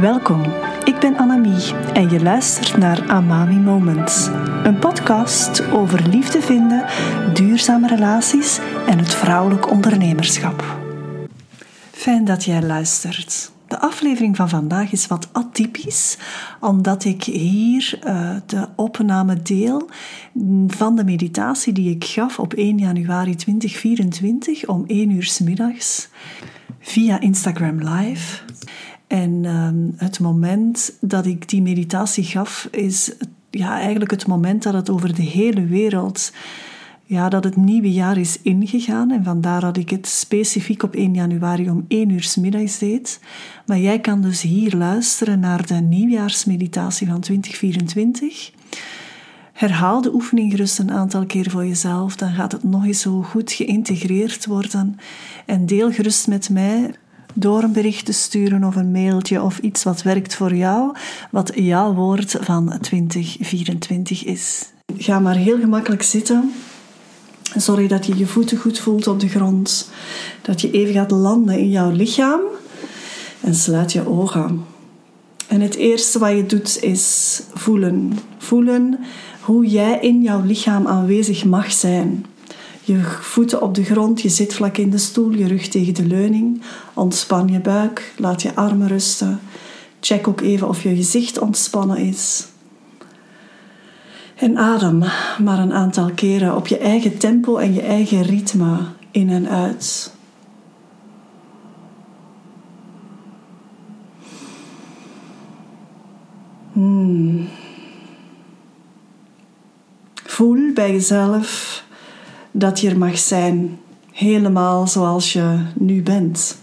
Welkom, ik ben Annemie en je luistert naar Amami Moments. Een podcast over liefde vinden, duurzame relaties en het vrouwelijk ondernemerschap. Fijn dat jij luistert. De aflevering van vandaag is wat atypisch, omdat ik hier uh, de opname deel van de meditatie die ik gaf op 1 januari 2024 om 1 uur s middags via Instagram Live. En ehm, het moment dat ik die meditatie gaf, is ja, eigenlijk het moment dat het over de hele wereld, ja, dat het nieuwe jaar is ingegaan. En vandaar dat ik het specifiek op 1 januari om 1 uur s middags deed. Maar jij kan dus hier luisteren naar de nieuwjaarsmeditatie van 2024. Herhaal de oefening gerust een aantal keer voor jezelf, dan gaat het nog eens zo goed geïntegreerd worden. En deel gerust met mij door een bericht te sturen of een mailtje of iets wat werkt voor jou, wat jouw woord van 2024 is. Ga maar heel gemakkelijk zitten. Zorg dat je je voeten goed voelt op de grond. Dat je even gaat landen in jouw lichaam. En sluit je ogen. En het eerste wat je doet is voelen. Voelen hoe jij in jouw lichaam aanwezig mag zijn. Je voeten op de grond, je zit vlak in de stoel, je rug tegen de leuning. Ontspan je buik, laat je armen rusten. Check ook even of je gezicht ontspannen is. En adem maar een aantal keren op je eigen tempo en je eigen ritme in en uit. Hmm. Voel bij jezelf dat je er mag zijn, helemaal zoals je nu bent.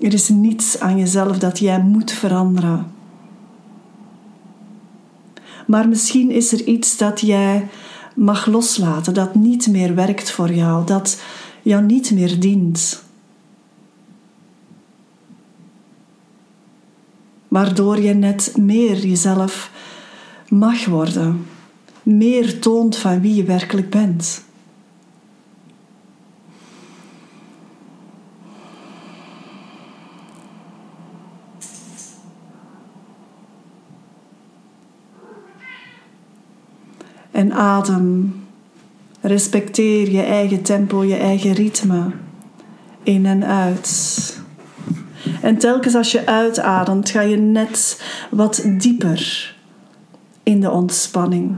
Er is niets aan jezelf dat jij moet veranderen. Maar misschien is er iets dat jij mag loslaten, dat niet meer werkt voor jou, dat jou niet meer dient. Waardoor je net meer jezelf mag worden, meer toont van wie je werkelijk bent. en adem. Respecteer je eigen tempo, je eigen ritme. In en uit. En telkens als je uitademt, ga je net wat dieper in de ontspanning.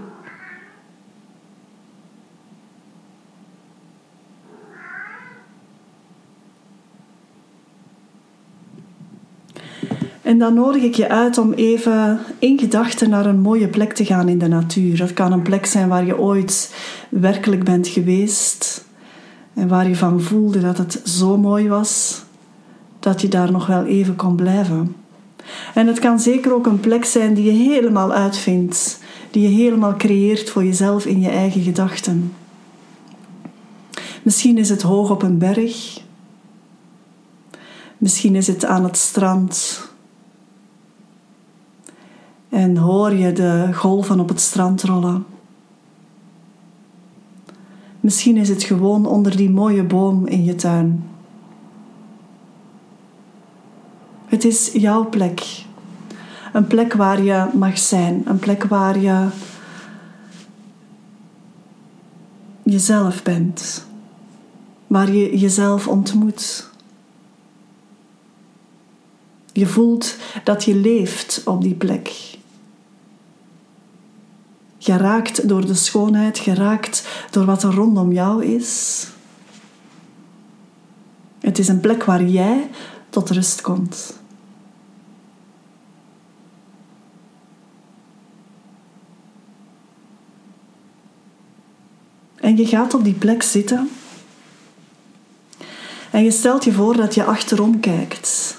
En dan nodig ik je uit om even in gedachten naar een mooie plek te gaan in de natuur. Dat kan een plek zijn waar je ooit werkelijk bent geweest en waar je van voelde dat het zo mooi was dat je daar nog wel even kon blijven. En het kan zeker ook een plek zijn die je helemaal uitvindt, die je helemaal creëert voor jezelf in je eigen gedachten. Misschien is het hoog op een berg. Misschien is het aan het strand en hoor je de golven op het strand rollen. Misschien is het gewoon onder die mooie boom in je tuin. Het is jouw plek. Een plek waar je mag zijn. Een plek waar je jezelf bent. Waar je jezelf ontmoet. Je voelt dat je leeft op die plek. Geraakt door de schoonheid, geraakt door wat er rondom jou is. Het is een plek waar jij tot rust komt. En je gaat op die plek zitten. En je stelt je voor dat je achterom kijkt.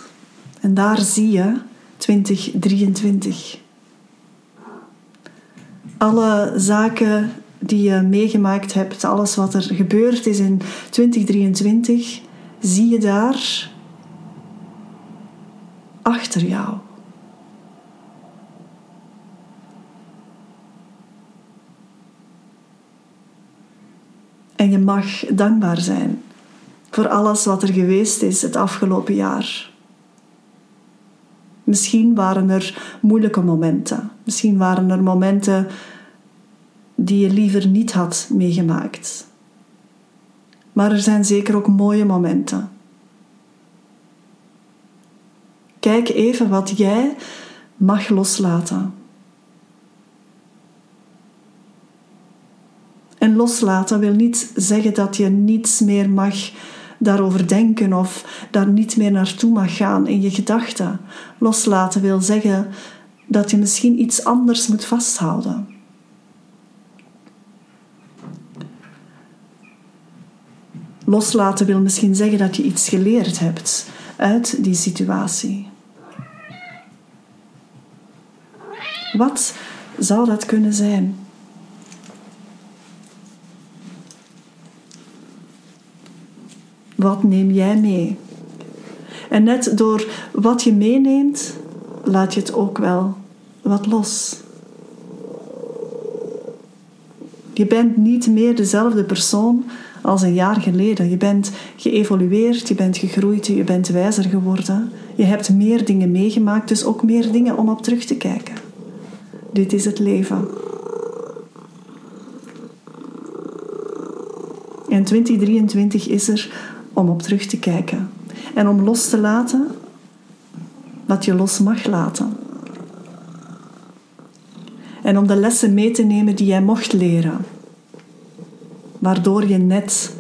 En daar zie je 2023 alle zaken die je meegemaakt hebt, alles wat er gebeurd is in 2023, zie je daar achter jou. En je mag dankbaar zijn voor alles wat er geweest is het afgelopen jaar. Misschien waren er moeilijke momenten. Misschien waren er momenten die je liever niet had meegemaakt. Maar er zijn zeker ook mooie momenten. Kijk even wat jij mag loslaten. En loslaten wil niet zeggen dat je niets meer mag daarover denken of daar niet meer naartoe mag gaan in je gedachten. Loslaten wil zeggen dat je misschien iets anders moet vasthouden. Loslaten wil misschien zeggen dat je iets geleerd hebt uit die situatie. Wat zou dat kunnen zijn? Wat neem jij mee? En net door wat je meeneemt, laat je het ook wel wat los. Je bent niet meer dezelfde persoon als een jaar geleden. Je bent geëvolueerd, je bent gegroeid, je bent wijzer geworden. Je hebt meer dingen meegemaakt, dus ook meer dingen om op terug te kijken. Dit is het leven. En 2023 is er om op terug te kijken en om los te laten wat je los mag laten. En om de lessen mee te nemen die jij mocht leren, waardoor je net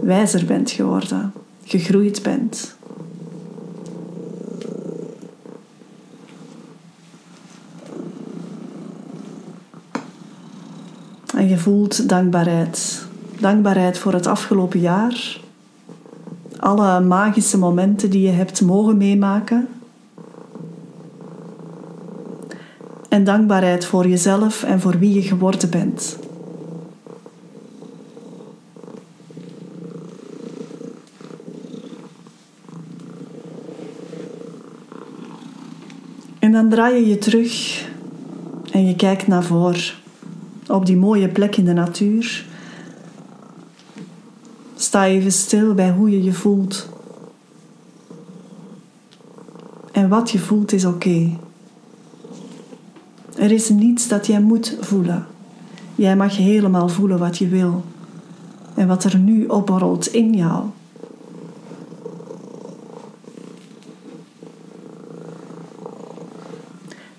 wijzer bent geworden, gegroeid bent. En je voelt dankbaarheid. Dankbaarheid voor het afgelopen jaar, alle magische momenten die je hebt mogen meemaken. En dankbaarheid voor jezelf en voor wie je geworden bent. En dan draai je je terug en je kijkt naar voren op die mooie plek in de natuur Sta even stil bij hoe je je voelt. En wat je voelt is oké. Er is niets dat jij moet voelen. Jij mag helemaal voelen wat je wil en wat er nu opborrelt in jou.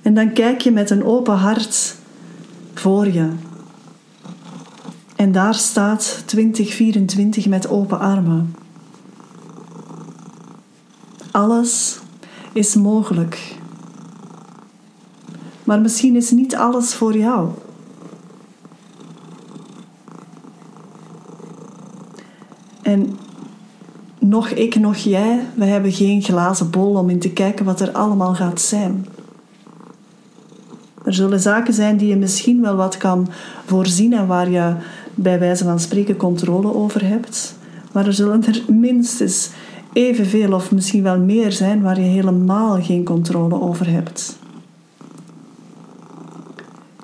En dan kijk je met een open hart voor je en daar staat 2024 met open armen. Alles is mogelijk. Maar misschien is niet alles voor jou. En nog ik, nog jij, we hebben geen glazen bol om in te kijken wat er allemaal gaat zijn. Er zullen zaken zijn die je misschien wel wat kan voorzien en waar je bij wijze van spreken controle over hebt. Maar er zullen er minstens evenveel of misschien wel meer zijn waar je helemaal geen controle over hebt.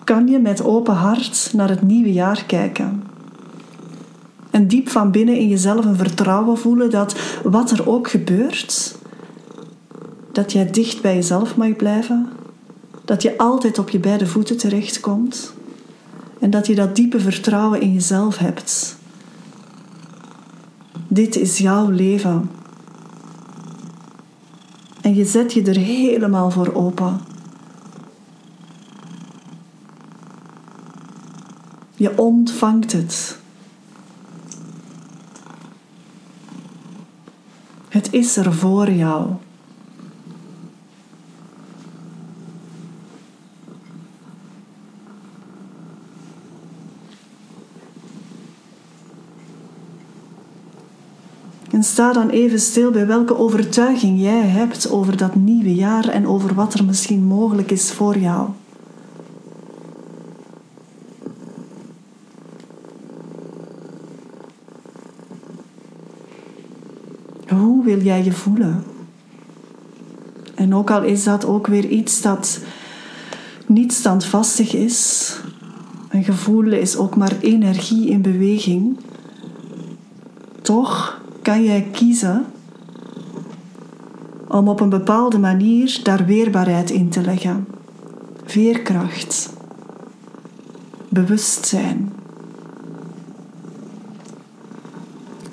Kan je met open hart naar het nieuwe jaar kijken? En diep van binnen in jezelf een vertrouwen voelen dat wat er ook gebeurt, dat jij dicht bij jezelf mag blijven, dat je altijd op je beide voeten terechtkomt en dat je dat diepe vertrouwen in jezelf hebt. Dit is jouw leven. En je zet je er helemaal voor open. Je ontvangt het. Het is er voor jou. En sta dan even stil bij welke overtuiging jij hebt over dat nieuwe jaar en over wat er misschien mogelijk is voor jou. Hoe jij je voelen? En ook al is dat ook weer iets dat niet standvastig is, een gevoel is ook maar energie in beweging, toch kan jij kiezen om op een bepaalde manier daar weerbaarheid in te leggen. Veerkracht. Bewustzijn.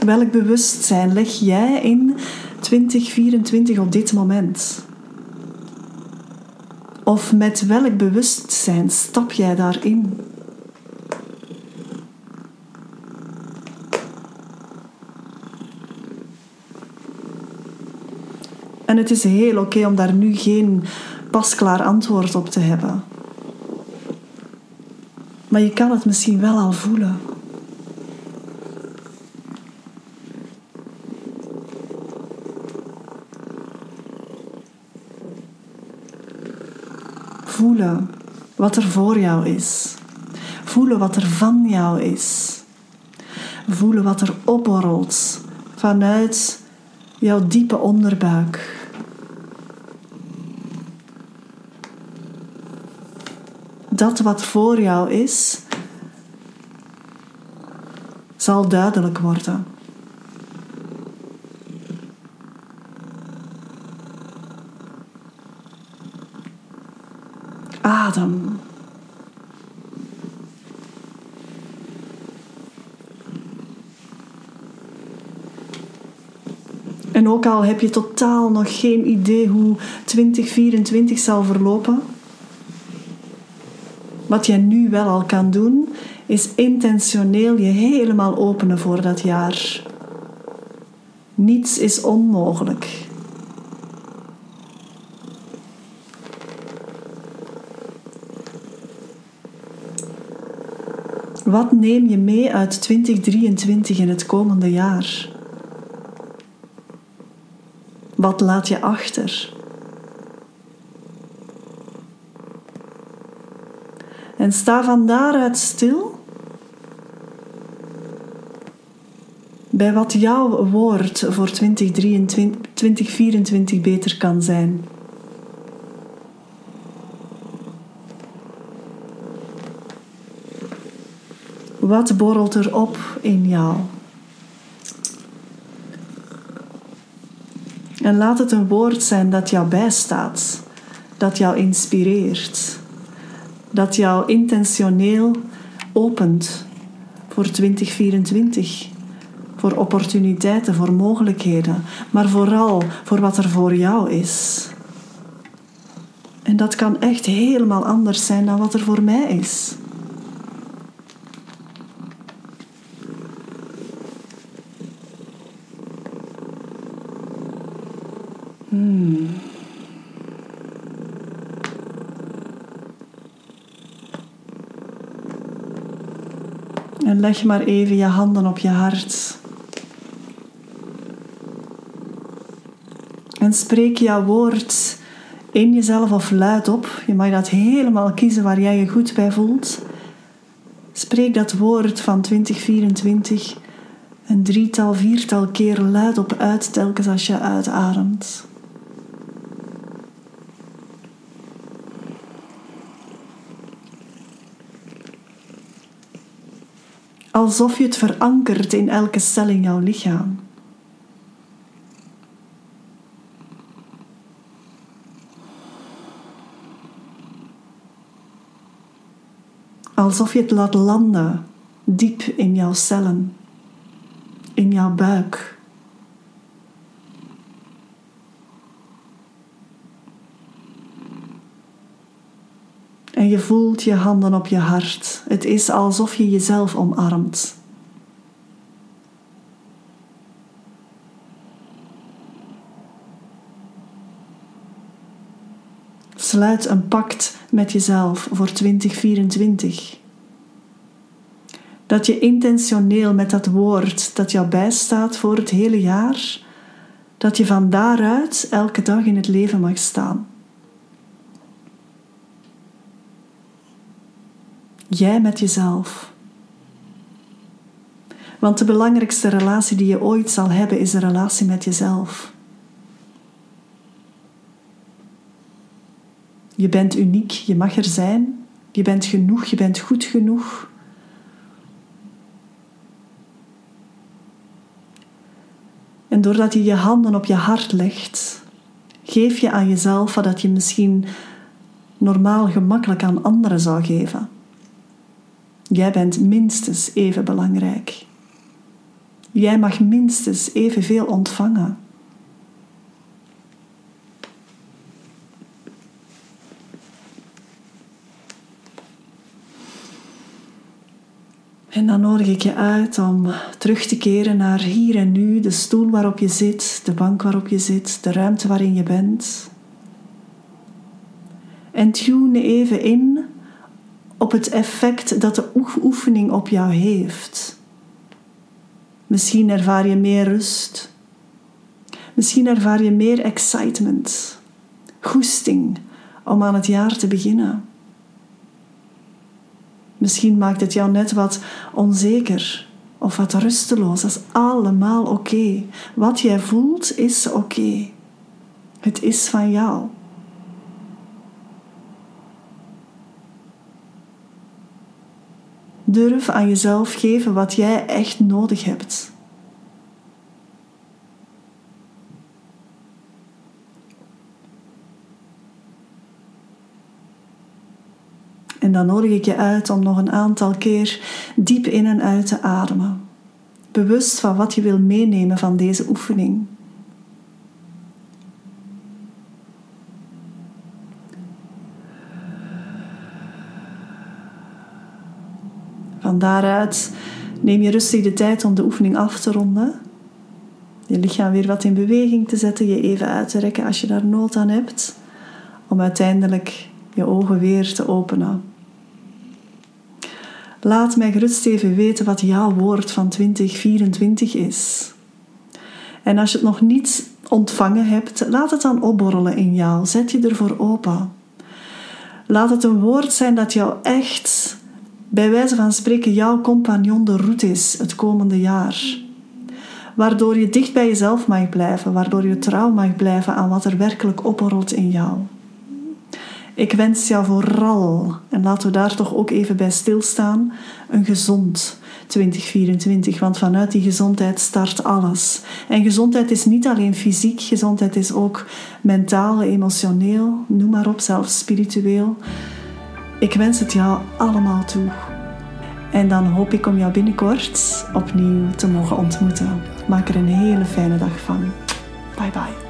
Welk bewustzijn leg jij in 2024 op dit moment? Of met welk bewustzijn stap jij daarin? En het is heel oké om daar nu geen pasklaar antwoord op te hebben. Maar je kan het misschien wel al voelen. Voelen wat er voor jou is. Voelen wat er van jou is. Voelen wat er opborrelt vanuit jouw diepe onderbuik. dat wat voor jou is, zal duidelijk worden. En ook al heb je totaal nog geen idee hoe 2024 zal verlopen, wat je nu wel al kan doen, is intentioneel je helemaal openen voor dat jaar. Niets is onmogelijk. Wat neem je mee uit 2023 in het komende jaar? Wat laat je achter? En sta van daaruit stil bij wat jouw woord voor 2023, 2024 beter kan zijn. Wat borrelt er op in jou? En laat het een woord zijn dat jou bijstaat, dat jou inspireert dat jou intentioneel opent voor 2024. Voor opportuniteiten, voor mogelijkheden, maar vooral voor wat er voor jou is. En dat kan echt helemaal anders zijn dan wat er voor mij is. En leg maar even je handen op je hart. En spreek jouw woord in jezelf of luid op. Je mag dat helemaal kiezen waar jij je goed bij voelt. Spreek dat woord van 2024 een drietal, viertal keer luid op uit, telkens als je uitademt. Alsof je het verankert in elke cel in jouw lichaam. Alsof je het laat landen diep in jouw cellen, in jouw buik. En je voelt je handen op je hart. Het is alsof je jezelf omarmt. Sluit een pact met jezelf voor 2024. Dat je intentioneel met dat woord dat jou bijstaat voor het hele jaar, dat je van daaruit elke dag in het leven mag staan. Jij met jezelf. Want de belangrijkste relatie die je ooit zal hebben is een relatie met jezelf. Je bent uniek, je mag er zijn, je bent genoeg, je bent goed genoeg. En doordat je je handen op je hart legt Geef je aan jezelf wat je misschien normaal gemakkelijk aan anderen zou geven. Jij bent minstens even belangrijk. Jij mag minstens evenveel ontvangen. En dan nodig ik je uit om terug te keren naar hier en nu, de stoel waarop je zit, de bank waarop je zit, de ruimte waarin je bent. En tune even in op het effect dat de oefening op jou heeft. Misschien ervaar je meer rust. Misschien ervaar je meer excitement, goesting om aan het jaar te beginnen. Misschien maakt het jou net wat onzeker of wat rusteloos. Dat is allemaal oké. Wat jij voelt is oké. Het is van jou. Durf aan jezelf geven wat jij echt nodig hebt. En dan nodig ik je uit om nog een aantal keer diep in en uit te ademen. Bewust van wat je wil meenemen van deze oefening. Daaruit neem je rustig de tijd om de oefening af te ronden. Je lichaam weer wat in beweging te zetten, je even uit te rekken als je daar nood aan hebt, om uiteindelijk je ogen weer te openen. Laat mij gerust even weten wat jouw woord van 2024 is. En als je het nog niet ontvangen hebt, laat het dan opborrelen in jou. Zet je ervoor open. Laat het een woord zijn dat jou echt, bij wijze van spreken, jouw compagnon de route is het komende jaar. Waardoor je dicht bij jezelf mag blijven, waardoor je trouw mag blijven aan wat er werkelijk opborrelt in jou. Ik wens jou vooral, en laten we daar toch ook even bij stilstaan, een gezond 2024. Want vanuit die gezondheid start alles. En gezondheid is niet alleen fysiek, gezondheid is ook mentaal, emotioneel, noem maar op, zelfs spiritueel. Ik wens het jou allemaal toe. En dan hoop ik om jou binnenkort opnieuw te mogen ontmoeten. Maak er een hele fijne dag van. Bye bye.